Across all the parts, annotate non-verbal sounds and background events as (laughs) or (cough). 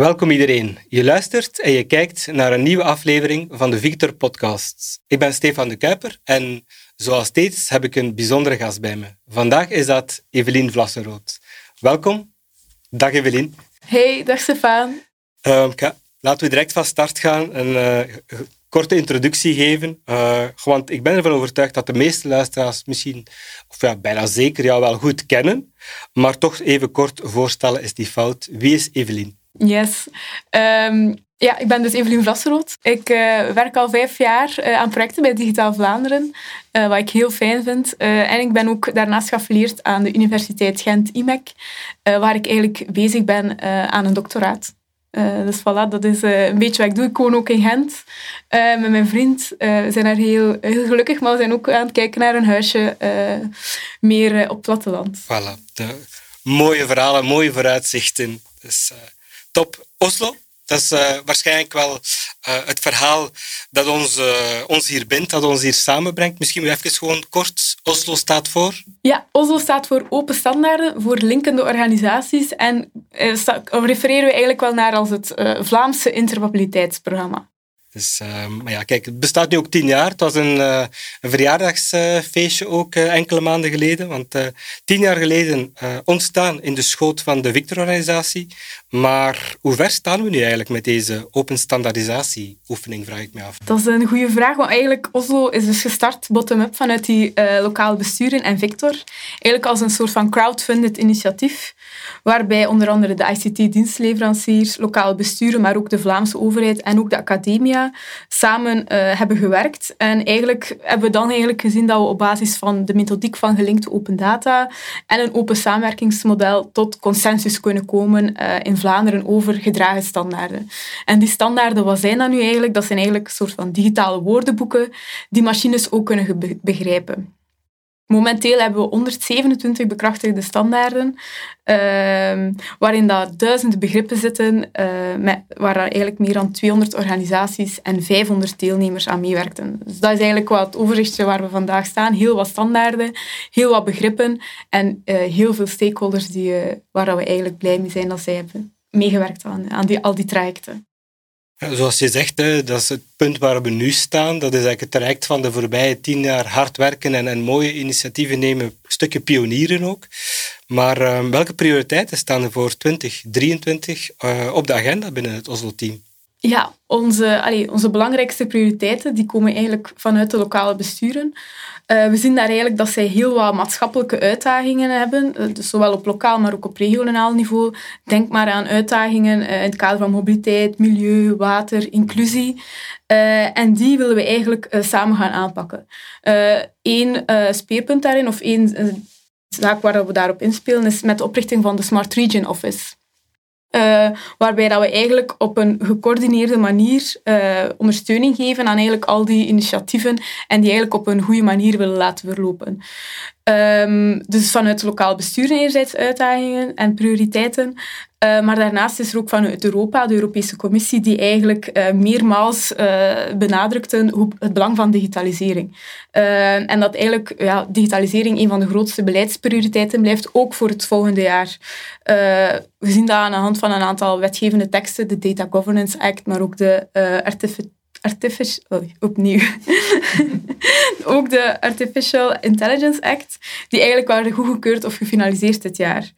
Welkom iedereen. Je luistert en je kijkt naar een nieuwe aflevering van de Victor Podcasts. Ik ben Stefan de Kuiper en zoals steeds heb ik een bijzondere gast bij me. Vandaag is dat Evelien Vlassenrood. Welkom. Dag Evelien. Hey, dag Stefan. Uh, laten we direct van start gaan. Een uh, korte introductie geven. Uh, want ik ben ervan overtuigd dat de meeste luisteraars misschien, of ja, bijna zeker jou wel goed kennen. Maar toch even kort voorstellen is die fout. Wie is Evelien? Yes. Um, ja, ik ben dus Evelien Vlasserood. Ik uh, werk al vijf jaar uh, aan projecten bij Digitaal Vlaanderen, uh, wat ik heel fijn vind. en ik ben ook daarnaast geaffilieerd aan de Universiteit Gent-IMEC, waar ik eigenlijk bezig ben aan een doctoraat. dus voilà, dat is een beetje wat ik doe. Ik woon ook in Gent met mijn vriend. we zijn daar heel, heel gelukkig, maar we zijn ook aan het kijken naar een huisje meer op het platteland. Voilà, de mooie verhalen, mooie vooruitzichten. Dus, top. Oslo, dat is uh, waarschijnlijk wel uh, het verhaal dat ons, uh, ons hier bindt, dat ons hier samenbrengt. Misschien even gewoon kort. Oslo staat voor? Ja, Oslo staat voor open standaarden voor linkende organisaties. En refereren we eigenlijk wel naar als het Vlaamse interoperabiliteitsprogramma. Dus, uh, maar ja, kijk, het bestaat nu ook tien jaar. Het was een, uh, een verjaardagsfeestje ook uh, enkele maanden geleden. Want tien jaar geleden ontstaan in de schoot van de Victor-organisatie. Maar hoe ver staan we nu eigenlijk met deze open standaardisatie-oefening, vraag ik me af. Dat is een goede vraag, want eigenlijk Oslo is dus gestart bottom-up vanuit die lokale besturen en Victor. Eigenlijk als een soort van crowdfunded initiatief waarbij onder andere de ICT-dienstleveranciers, lokale besturen, maar ook de Vlaamse overheid en ook de academia samen uh, hebben gewerkt. En eigenlijk hebben we dan eigenlijk gezien dat we op basis van de methodiek van gelinkte open data en een open samenwerkingsmodel tot consensus kunnen komen uh, in Vlaanderen over gedragen standaarden. En die standaarden, wat zijn dat nu eigenlijk? Dat zijn eigenlijk een soort van digitale woordenboeken die machines ook kunnen begrijpen. Momenteel hebben we 127 bekrachtigde standaarden, uh, waarin dat duizenden begrippen zitten, uh, met, waar eigenlijk meer dan 200 organisaties en 500 deelnemers aan meewerkten. Dus dat is eigenlijk wat het overzichtje waar we vandaag staan. Heel wat standaarden, heel wat begrippen en uh, heel veel stakeholders die, eh, waar we eigenlijk blij mee zijn dat zij hebben meegewerkt aan, aan die, al die trajecten. Zoals je zegt, dat is het punt waar we nu staan. Dat is eigenlijk het traject van de voorbije tien jaar hard werken en, en mooie initiatieven nemen. Een stukje pionieren ook. Maar uh, welke prioriteiten staan er voor 2023 uh, op de agenda binnen het Oslo-team? Ja, onze, allee, onze belangrijkste prioriteiten die komen eigenlijk vanuit de lokale besturen. Uh, we zien daar eigenlijk dat zij heel wat maatschappelijke uitdagingen hebben, uh, dus zowel op lokaal, maar ook op regionaal niveau. Denk maar aan uitdagingen uh, in het kader van mobiliteit, milieu, water, inclusie. en die willen we eigenlijk samen gaan aanpakken. Eén speerpunt daarin, of één zaak waar we daarop inspelen, is met de oprichting van de Smart Region Office. Uh, waarbij dat we eigenlijk op een gecoördineerde manier uh, ondersteuning geven aan eigenlijk al die initiatieven en die eigenlijk op een goede manier willen laten verlopen. Um, dus vanuit lokaal bestuur enerzijds uitdagingen en prioriteiten, uh, maar daarnaast is er ook vanuit Europa, de Europese Commissie, die eigenlijk uh, meermaals uh, benadrukte het belang van digitalisering. en dat eigenlijk ja, digitalisering een van de grootste beleidsprioriteiten blijft, ook voor het volgende jaar. we zien dat aan de hand van een aantal wetgevende teksten, de Data Governance Act, maar ook de Artificial Artificial, opnieuw. (laughs) ook de Artificial Intelligence Act, die eigenlijk waren goedgekeurd of gefinaliseerd dit jaar.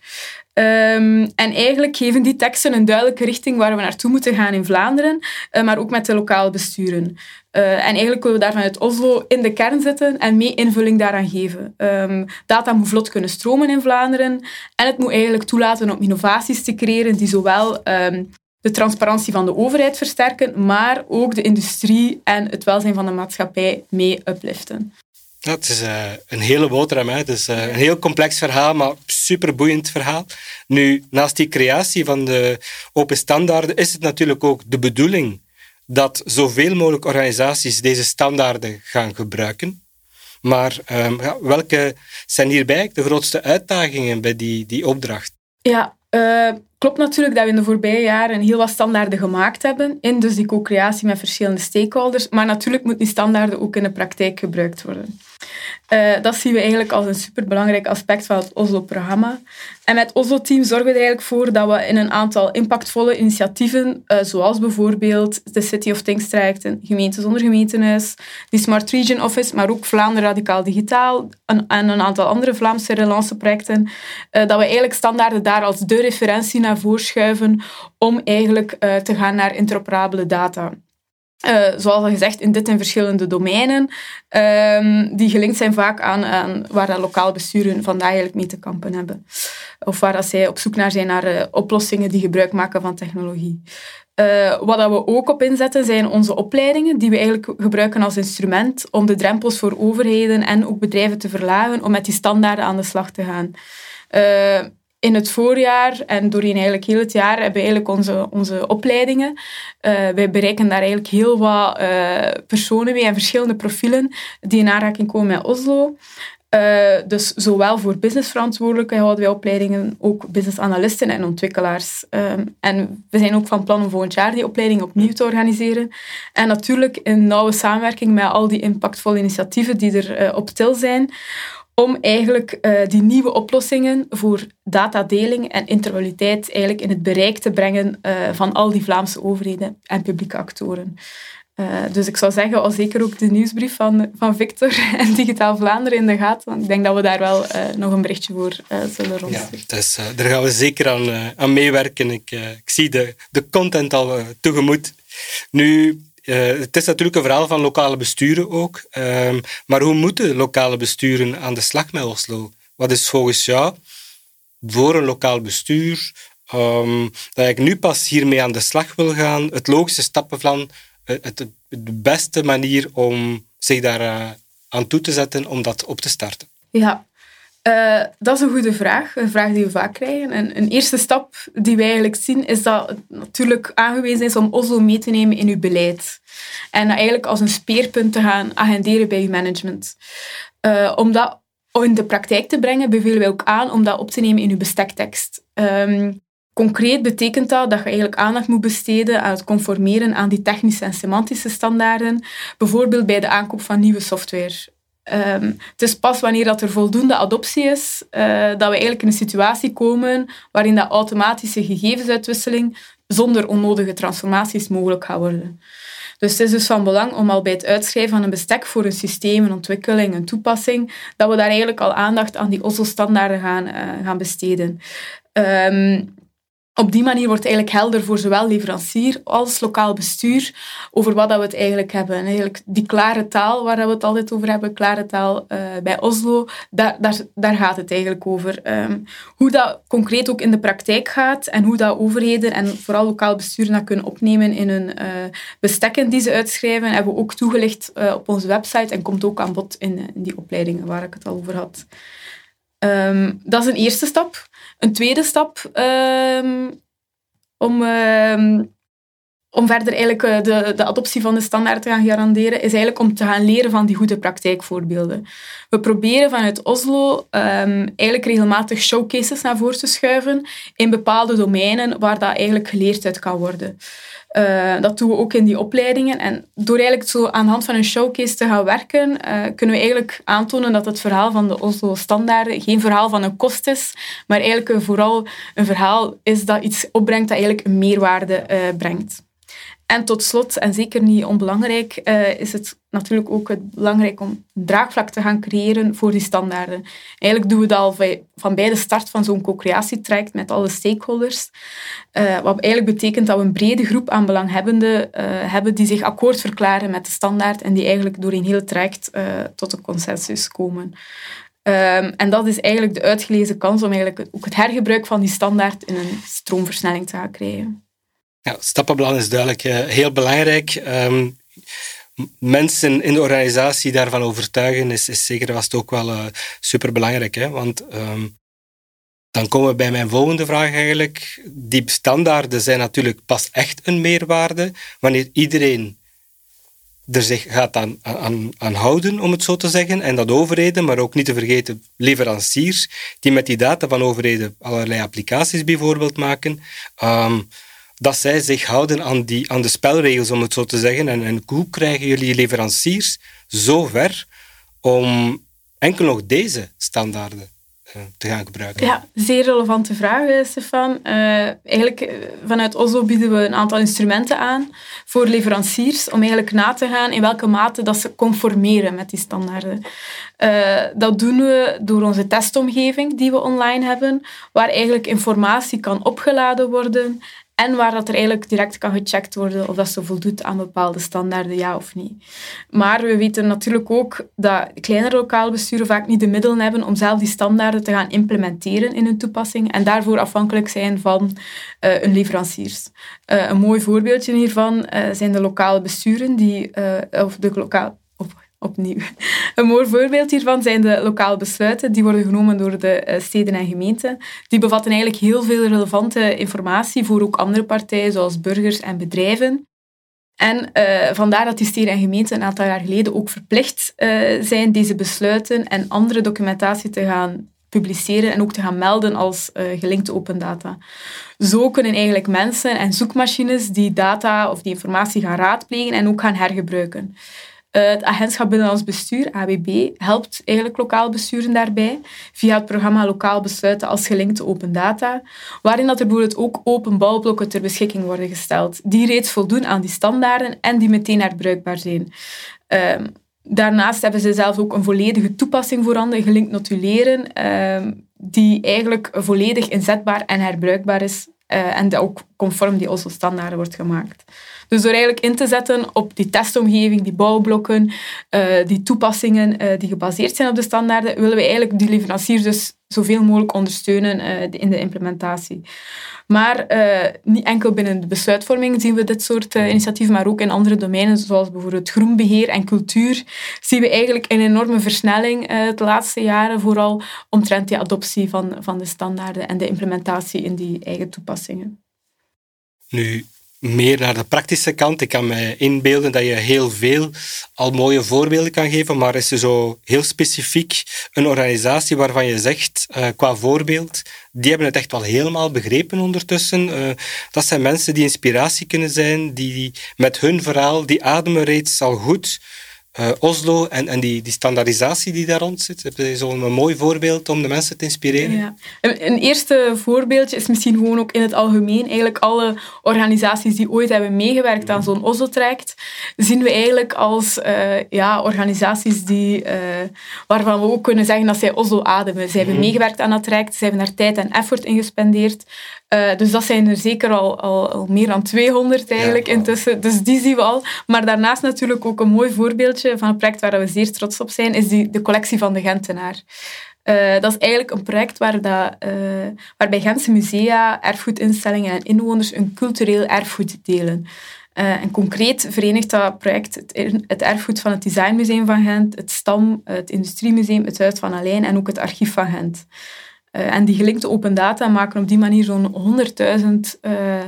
Um, en eigenlijk geven die teksten een duidelijke richting waar we naartoe moeten gaan in Vlaanderen, uh, maar ook met de lokale besturen. Uh, en eigenlijk willen we daar vanuit Oslo in de kern zitten en mee invulling daaraan geven. Um, data moet vlot kunnen stromen in Vlaanderen en het moet eigenlijk toelaten om innovaties te creëren die zowel um, de transparantie van de overheid versterken, maar ook de industrie en het welzijn van de maatschappij mee upliften. Ja, het is uh, een hele boterham. Hè. Het is uh, een heel complex verhaal, maar superboeiend verhaal. Nu, naast die creatie van de open standaarden is het natuurlijk ook de bedoeling dat zoveel mogelijk organisaties deze standaarden gaan gebruiken. Maar um, ja, welke zijn hierbij de grootste uitdagingen bij die, die opdracht? Ja, uh, klopt natuurlijk dat we in de voorbije jaren heel wat standaarden gemaakt hebben in dus die co-creatie met verschillende stakeholders. Maar natuurlijk moeten die standaarden ook in de praktijk gebruikt worden. Uh, dat zien we eigenlijk als een superbelangrijk aspect van het Oslo-programma. En met het Oslo-team zorgen we er eigenlijk voor dat we in een aantal impactvolle initiatieven, uh, zoals bijvoorbeeld de City of Things trajecten, gemeente zonder gemeentenis, die Smart Region Office, maar ook Vlaanderen Radicaal Digitaal en, en een aantal andere Vlaamse relance-projecten, uh, dat we eigenlijk standaarden daar als de referentie naar voren schuiven om eigenlijk te gaan naar interoperabele data. Uh, zoals al gezegd, in dit en verschillende domeinen, um, die gelinkt zijn vaak aan, aan waar dat lokale besturen vandaag eigenlijk mee te kampen hebben. Of waar dat zij op zoek naar zijn naar uh, oplossingen die gebruik maken van technologie. Uh, wat dat we ook op inzetten zijn onze opleidingen, die we eigenlijk gebruiken als instrument om de drempels voor overheden en ook bedrijven te verlagen om met die standaarden aan de slag te gaan in het voorjaar en doorheen eigenlijk heel het jaar hebben we eigenlijk onze, onze opleidingen. Uh, wij bereiken daar eigenlijk heel wat uh, personen mee en verschillende profielen die in aanraking komen met Oslo. Uh, dus zowel voor businessverantwoordelijken houden wij opleidingen, ook businessanalisten en ontwikkelaars. Um, en we zijn ook van plan om volgend jaar die opleiding opnieuw te organiseren. En natuurlijk in nauwe samenwerking met al die impactvolle initiatieven die er op til zijn, om eigenlijk uh, die nieuwe oplossingen voor datadeling en intermodaliteit eigenlijk in het bereik te brengen uh, van al die Vlaamse overheden en publieke actoren. Uh, dus ik zou zeggen, al zeker ook de nieuwsbrief van, van Victor (laughs) en Digitaal Vlaanderen in de gaten. Want ik denk dat we daar wel nog een berichtje voor zullen rondsturen. Ja, dus, daar gaan we zeker aan, aan meewerken. Ik, ik zie de, de content al tegemoet. Nu, uh, het is natuurlijk een verhaal van lokale besturen ook. Um, maar hoe moeten lokale besturen aan de slag met Oslo? Wat is volgens jou voor een lokaal bestuur um, dat ik nu pas hiermee aan de slag wil gaan, het logische stappenplan, het, het, de beste manier om zich daar uh, aan toe te zetten om dat op te starten? Ja, uh, dat is een goede vraag, een vraag die we vaak krijgen. En een eerste stap die wij eigenlijk zien, is dat het natuurlijk aangewezen is om Oslo mee te nemen in uw beleid. En dat eigenlijk als een speerpunt te gaan agenderen bij uw management. Uh, om dat in de praktijk te brengen, bevelen wij ook aan om dat op te nemen in uw bestektekst. Um, concreet betekent dat dat je eigenlijk aandacht moet besteden aan het conformeren aan die technische en semantische standaarden, bijvoorbeeld bij de aankoop van nieuwe software. Um, het is pas wanneer dat er voldoende adoptie is, uh, dat we eigenlijk in een situatie komen waarin dat automatische gegevensuitwisseling zonder onnodige transformaties mogelijk gaat worden. Dus het is dus van belang om al bij het uitschrijven van een bestek voor een systeem, een ontwikkeling, een toepassing, dat we daar eigenlijk al aandacht aan die OSO-standaarden gaan, uh, gaan besteden. Um, op die manier wordt eigenlijk helder voor zowel leverancier als lokaal bestuur over wat dat we het eigenlijk hebben. En eigenlijk die klare taal waar we het altijd over hebben, klare taal uh, bij Oslo, daar, daar, daar gaat het eigenlijk over. Um, hoe dat concreet ook in de praktijk gaat en hoe dat overheden en vooral lokaal bestuur dat kunnen opnemen in hun uh, bestekken die ze uitschrijven, hebben we ook toegelicht uh, op onze website en komt ook aan bod in, in die opleidingen waar ik het al over had. Um, dat is een eerste stap. Een tweede stap um, om, um, om verder eigenlijk eh, de, de adoptie van de standaard te gaan garanderen, is eigenlijk om te gaan leren van die goede praktijkvoorbeelden. We proberen vanuit Oslo um, eigenlijk regelmatig showcases naar voren te schuiven in bepaalde domeinen waar dat eigenlijk geleerd uit kan worden. Uh, dat doen we ook in die opleidingen. En door eigenlijk zo aan de hand van een showcase te gaan werken, uh, kunnen we eigenlijk aantonen dat het verhaal van de Oslo-standaarden geen verhaal van een kost is, maar eigenlijk vooral een verhaal is dat iets opbrengt dat eigenlijk een meerwaarde uh, brengt. En tot slot, en zeker niet onbelangrijk, uh, is het natuurlijk ook belangrijk om draagvlak te gaan creëren voor die standaarden. Eigenlijk doen we dat al van bij de start van zo'n co-creatietraject met alle stakeholders. Uh, wat eigenlijk betekent dat we een brede groep aan belanghebbenden uh, hebben die zich akkoord verklaren met de standaard en die eigenlijk door een heel traject tot een consensus komen. Um, en dat is eigenlijk de uitgelezen kans om eigenlijk ook het hergebruik van die standaard in een stroomversnelling te gaan krijgen. Ja, stappenplan is duidelijk uh, heel belangrijk. Um, mensen in de organisatie daarvan overtuigen is, is zeker vast ook wel uh, superbelangrijk. Hè? Want um, dan komen we bij mijn volgende vraag eigenlijk. Die standaarden zijn natuurlijk pas echt een meerwaarde wanneer iedereen er zich gaat aan, aan, aan houden, om het zo te zeggen. En dat overheden, maar ook niet te vergeten leveranciers, die met die data van overheden allerlei applicaties bijvoorbeeld maken. Um, dat zij zich houden aan, die, aan de spelregels, om het zo te zeggen. En, en hoe krijgen jullie leveranciers zo ver om enkel nog deze standaarden eh, te gaan gebruiken? Ja, zeer relevante vraag, eh, Stefan. Uh, eigenlijk, vanuit Oslo bieden we een aantal instrumenten aan voor leveranciers om eigenlijk na te gaan in welke mate dat ze conformeren met die standaarden. Dat doen we door onze testomgeving die we online hebben, waar eigenlijk informatie kan opgeladen worden en waar dat er eigenlijk direct kan gecheckt worden of dat ze voldoet aan bepaalde standaarden, ja of niet. Maar we weten natuurlijk ook dat kleinere lokale besturen vaak niet de middelen hebben om zelf die standaarden te gaan implementeren in hun toepassing en daarvoor afhankelijk zijn van uh, hun leveranciers. Uh, een mooi voorbeeldje hiervan uh, zijn de lokale besturen, die, of de lokale opnieuw. Een mooi voorbeeld hiervan zijn de lokale besluiten. Die worden genomen door de eh, steden en gemeenten. Die bevatten eigenlijk heel veel relevante informatie voor ook andere partijen, zoals burgers en bedrijven. En uh, vandaar dat die steden en gemeenten een aantal jaar geleden ook verplicht uh, zijn deze besluiten en andere documentatie te gaan publiceren en ook te gaan melden als gelinkte open data. Zo kunnen eigenlijk mensen en zoekmachines die data of die informatie gaan raadplegen en ook gaan hergebruiken. Het agentschap Binnenlands Bestuur, ABB, helpt eigenlijk lokaal besturen daarbij via het programma Lokaal Besluiten als gelinkte open data, waarin dat er bijvoorbeeld ook open bouwblokken ter beschikking worden gesteld, die reeds voldoen aan die standaarden en die meteen herbruikbaar zijn. Ehm, daarnaast hebben ze zelf ook een volledige toepassing voorhanden, gelinkt notuleren, ehm, die eigenlijk volledig inzetbaar en herbruikbaar is uh, en ook conform die OSO-standaarden wordt gemaakt. Dus door eigenlijk in te zetten op die testomgeving, die bouwblokken, uh, die toepassingen uh, die gebaseerd zijn op de standaarden, willen we eigenlijk die leveranciers dus zoveel mogelijk ondersteunen uh, in de implementatie. Maar niet enkel binnen de besluitvorming zien we dit soort initiatieven, maar ook in andere domeinen, zoals bijvoorbeeld groenbeheer en cultuur, zien we eigenlijk een enorme versnelling de laatste jaren, vooral omtrent die adoptie van, van de standaarden en de implementatie in die eigen toepassingen. Nu, meer naar de praktische kant. Ik kan me inbeelden dat je heel veel al mooie voorbeelden kan geven, maar is er zo heel specifiek een organisatie waarvan je zegt, uh, qua voorbeeld, die hebben het echt wel helemaal begrepen ondertussen. Uh, dat zijn mensen die inspiratie kunnen zijn, die met hun verhaal, die ademen reeds al goed uh, Oslo en, en die, die standaardisatie die daar rond zit. Heb je zo'n mooi voorbeeld om de mensen te inspireren? Ja. Een, een, eerste voorbeeldje is misschien gewoon ook in het algemeen. Eigenlijk alle organisaties die ooit hebben meegewerkt aan zo'n Oslo-traject, zien we eigenlijk als uh, ja, organisaties die, uh, waarvan we ook kunnen zeggen dat zij Oslo ademen. Zij hebben mhm. meegewerkt aan dat traject, zij hebben daar tijd en effort in gespendeerd. Dus dat zijn er zeker al, al, al meer dan 200 eigenlijk intussen. Dus die zien we al. Maar daarnaast natuurlijk ook een mooi voorbeeldje van een project waar we zeer trots op zijn, is die, de collectie van de Gentenaar. Uh, dat is eigenlijk een project waar dat, uh, waarbij Gentse musea, erfgoedinstellingen en inwoners een cultureel erfgoed delen. en concreet verenigt dat project het, het, erfgoed van het Designmuseum van Gent, het STAM, het Industriemuseum, het Huis van Alijn en ook het Archief van Gent. En die gelinkte open data maken op die manier zo'n 100.000 uh,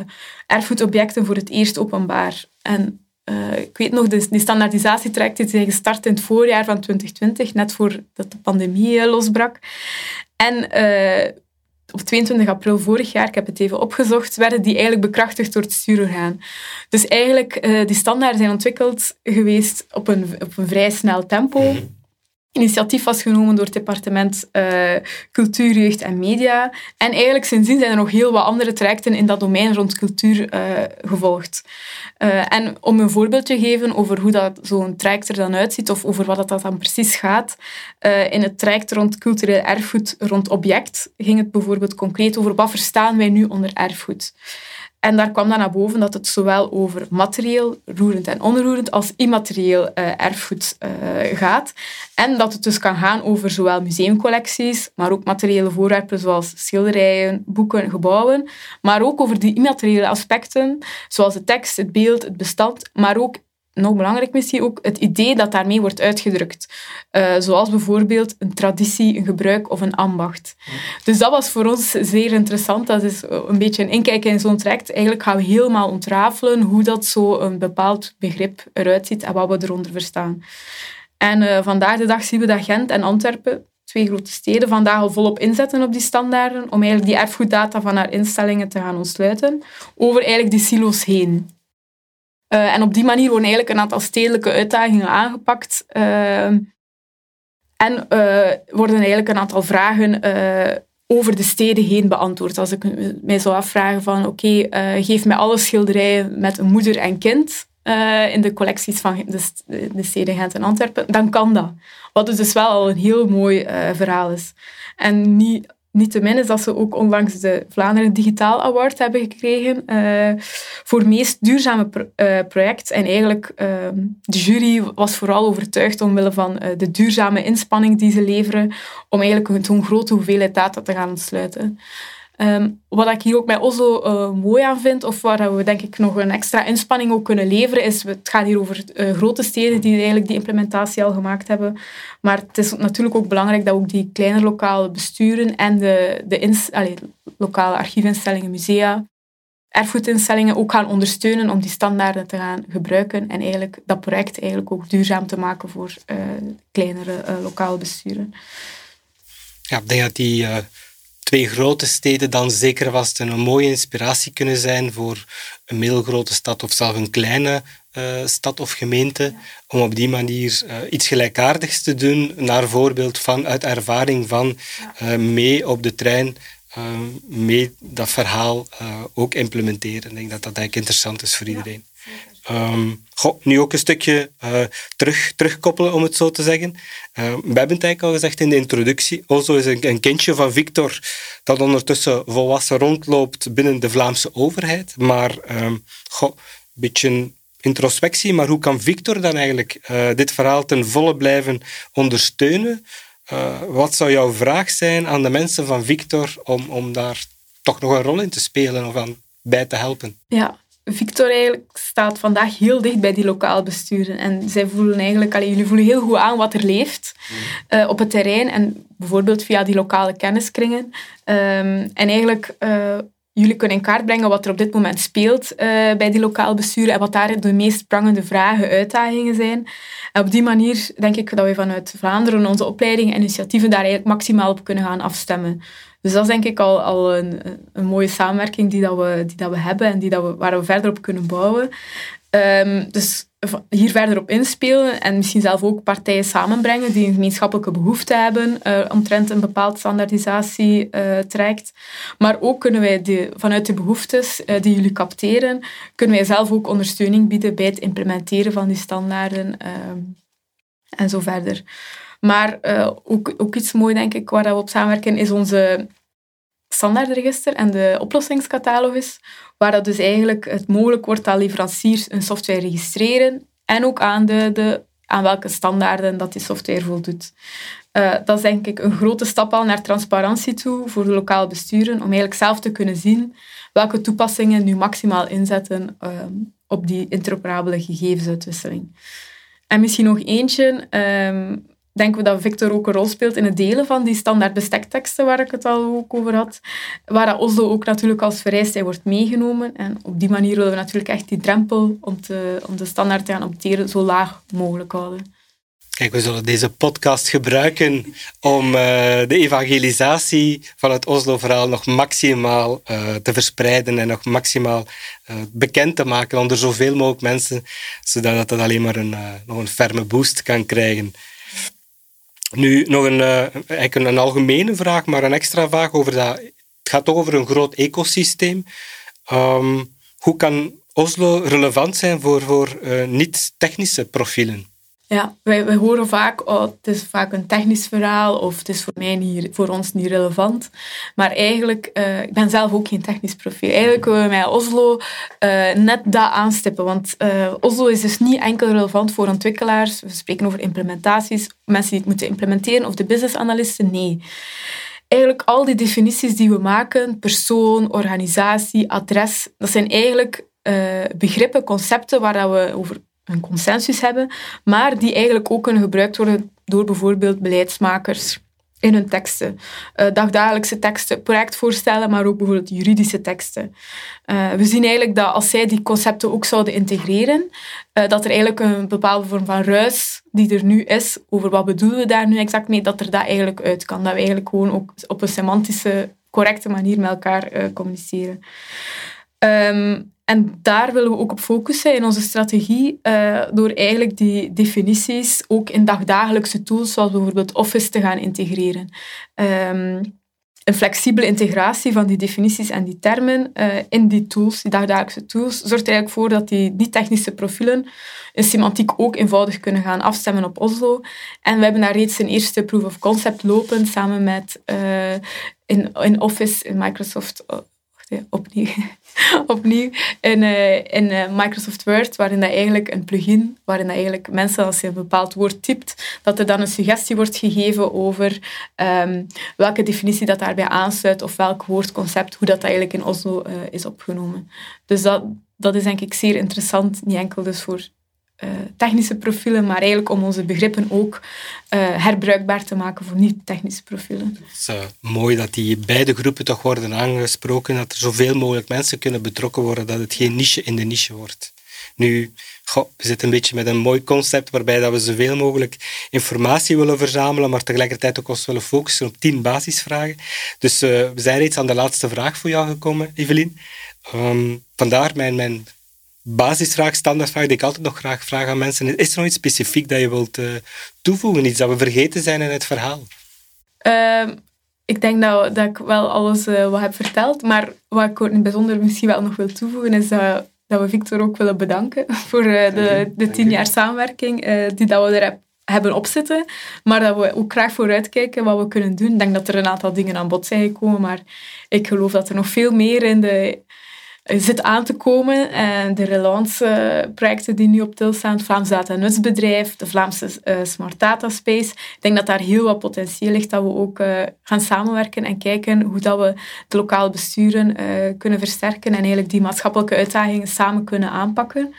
erfgoedobjecten voor het eerst openbaar. En uh, ik weet nog, die standaardisatietraject is gestart in het voorjaar van 2020, net voordat de pandemie losbrak. En op 22 april vorig jaar, ik heb het even opgezocht, werden die eigenlijk bekrachtigd door het stuurorgaan. Dus eigenlijk, die standaarden zijn ontwikkeld geweest op een, op een vrij snel tempo. Initiatief was genomen door het departement uh, Cultuur, Jeugd en Media. En eigenlijk sindsdien zijn er nog heel wat andere trajecten in dat domein rond cultuur uh, gevolgd. Uh, en om een voorbeeld te geven over hoe dat zo'n traject er dan uitziet of over wat dat dan precies gaat. in het traject rond cultureel erfgoed, rond object, ging het bijvoorbeeld concreet over wat verstaan wij nu onder erfgoed. En daar kwam dan naar boven dat het zowel over materieel, roerend en onroerend, als immaterieel uh, erfgoed uh, gaat. En dat het dus kan gaan over zowel museumcollecties, maar ook materiële voorwerpen zoals schilderijen, boeken, gebouwen. Maar ook over die immateriële aspecten, zoals de tekst, het beeld, het bestand, maar ook nog belangrijk misschien ook het idee dat daarmee wordt uitgedrukt. Uh, zoals bijvoorbeeld een traditie, een gebruik of een ambacht. Dus dat was voor ons zeer interessant. Dat is een beetje een inkijken in zo'n traject. Eigenlijk gaan we helemaal ontrafelen hoe dat zo een bepaald begrip eruit ziet en wat we eronder verstaan. En uh, vandaag de dag zien we dat Gent en Antwerpen, twee grote steden, vandaag al volop inzetten op die standaarden om eigenlijk die erfgoeddata van haar instellingen te gaan ontsluiten over eigenlijk die silo's heen. Uh, en op die manier worden eigenlijk een aantal stedelijke uitdagingen aangepakt. Uh, en worden eigenlijk een aantal vragen over de steden heen beantwoord. Als ik mij zou afvragen van oké, geef mij alle schilderijen met een moeder en kind in de collecties van de, de, steden Gent en Antwerpen, dan kan dat. Wat dus wel al een heel mooi verhaal is. En niet niet te min is dat ze ook onlangs de Vlaanderen Digitaal Award hebben gekregen uh, voor meest duurzame eh, project. En eigenlijk, uh, de jury was vooral overtuigd omwille van uh, de duurzame inspanning die ze leveren om eigenlijk zo'n grote hoeveelheid data te gaan ontsluiten. Ehm, wat ik hier ook bij Oslo uh, mooi aan vind, of waar we denk ik nog een extra inspanning ook kunnen leveren, is, het gaat hier over uh, grote steden die eigenlijk die implementatie al gemaakt hebben. Maar het is natuurlijk ook belangrijk dat ook die kleine lokale besturen en de, de ins, lokale archiefinstellingen, musea, erfgoedinstellingen ook gaan ondersteunen om die standaarden te gaan gebruiken en eigenlijk dat project eigenlijk ook duurzaam te maken voor uh, kleinere lokale besturen. Ja, ik denk dat die twee grote steden dan zeker vast een mooie inspiratie kunnen zijn voor een middelgrote stad of zelfs een kleine uh, stad of gemeente, om op die manier uh, iets gelijkaardigs te doen, naar voorbeeld van uit ervaring van uh, mee op de trein, mee dat verhaal ook implementeren. Ik denk dat dat eigenlijk interessant is voor iedereen. Um, nu ook een stukje uh, terug, terugkoppelen, om het zo te zeggen. Uh, we hebben het eigenlijk al gezegd in de introductie. Ozo is een, kindje van Victor dat ondertussen volwassen rondloopt binnen de Vlaamse overheid. Maar goh, een beetje introspectie. Maar hoe kan Victor dan eigenlijk uh, dit verhaal ten volle blijven ondersteunen? wat zou jouw vraag zijn aan de mensen van Victor om, om daar toch nog een rol in te spelen of aan bij te helpen? Ja, Victor eigenlijk staat vandaag heel dicht bij die lokaal besturen. En zij voelen eigenlijk, allee, jullie voelen heel goed aan wat er leeft mm. uh, op het terrein. En bijvoorbeeld via die lokale kenniskringen. Um, en eigenlijk, uh, jullie kunnen in kaart brengen wat er op dit moment speelt uh, bij die lokaal besturen. En wat daar de meest prangende vragen, uitdagingen zijn. En op die manier denk ik dat we vanuit Vlaanderen onze opleidingen en initiatieven daar eigenlijk maximaal op kunnen gaan afstemmen. Dus dat is denk ik al, al een, een mooie samenwerking die, dat we, die dat we hebben en die dat we, waar we verder op kunnen bouwen. Um, dus hier verder op inspelen en misschien zelf ook partijen samenbrengen die een gemeenschappelijke behoefte hebben uh, omtrent een bepaald standaardisatie trekt. Maar ook kunnen wij de, vanuit de behoeftes uh, die jullie capteren, kunnen wij zelf ook ondersteuning bieden bij het implementeren van die standaarden ehm, en zo verder. Maar uh, ook, ook iets mooi, denk ik, waar we op samenwerken, is onze standaardregister en de oplossingscatalogus, waar dat dus eigenlijk het mogelijk wordt dat leveranciers een software registreren en ook aanduiden aan welke standaarden dat die software voldoet. Uh, dat is denk ik een grote stap al naar transparantie toe voor de lokale besturen, om eigenlijk zelf te kunnen zien welke toepassingen nu maximaal inzetten uh, op die interoperabele gegevensuitwisseling. En misschien nog eentje, um, denken we dat Victor ook een rol speelt in het delen van die standaard bestekteksten waar ik het al ook over had. Waar dat Oslo ook natuurlijk als vereiste wordt meegenomen. En op die manier willen we natuurlijk echt die drempel om, te, om de standaard te gaan opteren zo laag mogelijk houden. Kijk, we zullen deze podcast gebruiken om uh, de evangelisatie van het Oslo-verhaal nog maximaal uh, te verspreiden en nog maximaal uh, bekend te maken onder zoveel mogelijk mensen, zodat het alleen maar een, nog een ferme boost kan krijgen. Nu, nog een, uh, eigenlijk een, algemene vraag, maar een extra vraag over dat. Het gaat toch over een groot ecosysteem. Um, hoe kan Oslo relevant zijn voor, voor uh, niet-technische profielen? Ja, wij, horen vaak, oh, het is vaak een technisch verhaal of het is voor, mij niet, voor ons niet relevant. Maar eigenlijk, uh, ik ben zelf ook geen technisch profiel. Eigenlijk willen we met Oslo uh, net dat aanstippen. Want uh, Oslo is dus niet enkel relevant voor ontwikkelaars. We spreken over implementaties, mensen die het moeten implementeren of de business-analysten. Nee. Eigenlijk al die definities die we maken, persoon, organisatie, adres, dat zijn eigenlijk begrippen, concepten waar we over een consensus hebben, maar die eigenlijk ook kunnen gebruikt worden door bijvoorbeeld beleidsmakers in hun teksten. Uh, dagdagelijkse teksten, projectvoorstellen, maar ook bijvoorbeeld juridische teksten. Uh, we zien eigenlijk dat als zij die concepten ook zouden integreren, uh, dat er eigenlijk een bepaalde vorm van ruis die er nu is, over wat bedoelen we daar nu exact mee, dat er dat eigenlijk uit kan. Dat we eigenlijk gewoon ook op een semantische, correcte manier met elkaar communiceren. Um, en daar willen we ook op focussen in onze strategie, uh, door eigenlijk die definities ook in dagdagelijkse tools, zoals bijvoorbeeld Office, te gaan integreren. Um, een flexibele integratie van die definities en die termen uh, in die tools, die dagdagelijkse tools, zorgt er eigenlijk voor dat die niet-technische profielen een semantiek ook eenvoudig kunnen gaan afstemmen op Oslo. En we hebben daar reeds een eerste proof of concept lopen samen met uh, in, in Office, in Microsoft opnieuw, (laughs) opnieuw in, in uh, Microsoft Word, waarin dat eigenlijk een plugin, waarin dat eigenlijk mensen, als je een bepaald woord typt, dat er dan een suggestie wordt gegeven over um, welke definitie dat daarbij aansluit of welk woordconcept, hoe dat, eigenlijk in Oslo is opgenomen. Dus dat, dat is denk ik zeer interessant, niet enkel dus voor technische profielen, maar eigenlijk om onze begrippen ook uh, herbruikbaar te maken voor niet-technische profielen. Het is uh, mooi dat die beide groepen toch worden aangesproken, dat er zoveel mogelijk mensen kunnen betrokken worden, dat het geen niche in de niche wordt. Nu, we zitten een beetje met een mooi concept waarbij dat we zoveel mogelijk informatie willen verzamelen, maar tegelijkertijd ook ons willen focussen op tien basisvragen. Dus we zijn reeds aan de laatste vraag voor jou gekomen, Evelien. Um, vandaar mijn, mijn basisvraag, standaardvraag die ik altijd nog graag vraag aan mensen. Is er nog iets specifiek dat je wilt uh, toevoegen? Iets dat we vergeten zijn in het verhaal? Uh, ik denk dat, dat ik wel alles uh, wat heb verteld. Maar wat ik ook in het bijzonder misschien wel nog wil toevoegen, is dat, dat we Victor ook willen bedanken (laughs) voor uh, de, de tien jaar samenwerking die dat we er hebben opzitten. Maar dat we ook graag vooruitkijken wat we kunnen doen. Ik denk dat er een aantal dingen aan bod zijn gekomen, maar ik geloof dat er nog veel meer in de zit aan te komen. En de relance-projecten die nu op til staan, het Vlaams Data Nutsbedrijf, de Vlaamse uh, Smart Data Space. Ik denk dat daar heel wat potentieel ligt dat we ook uh, gaan samenwerken en kijken hoe dat we de lokale besturen kunnen versterken en eigenlijk die maatschappelijke uitdagingen samen kunnen aanpakken.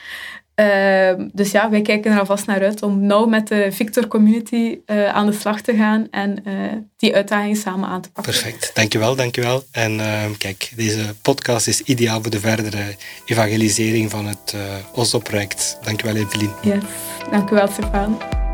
Uh, dus ja, wij kijken er alvast naar uit om nauw met de Victor community uh, aan de slag te gaan en uh, die uitdagingen samen aan te pakken. Perfect, dankjewel, dankjewel. En ehm, kijk, deze podcast is ideaal voor de verdere evangelisering van het uh, OSO-project. Dankjewel, Evelien. Yes, dankjewel, Stefan.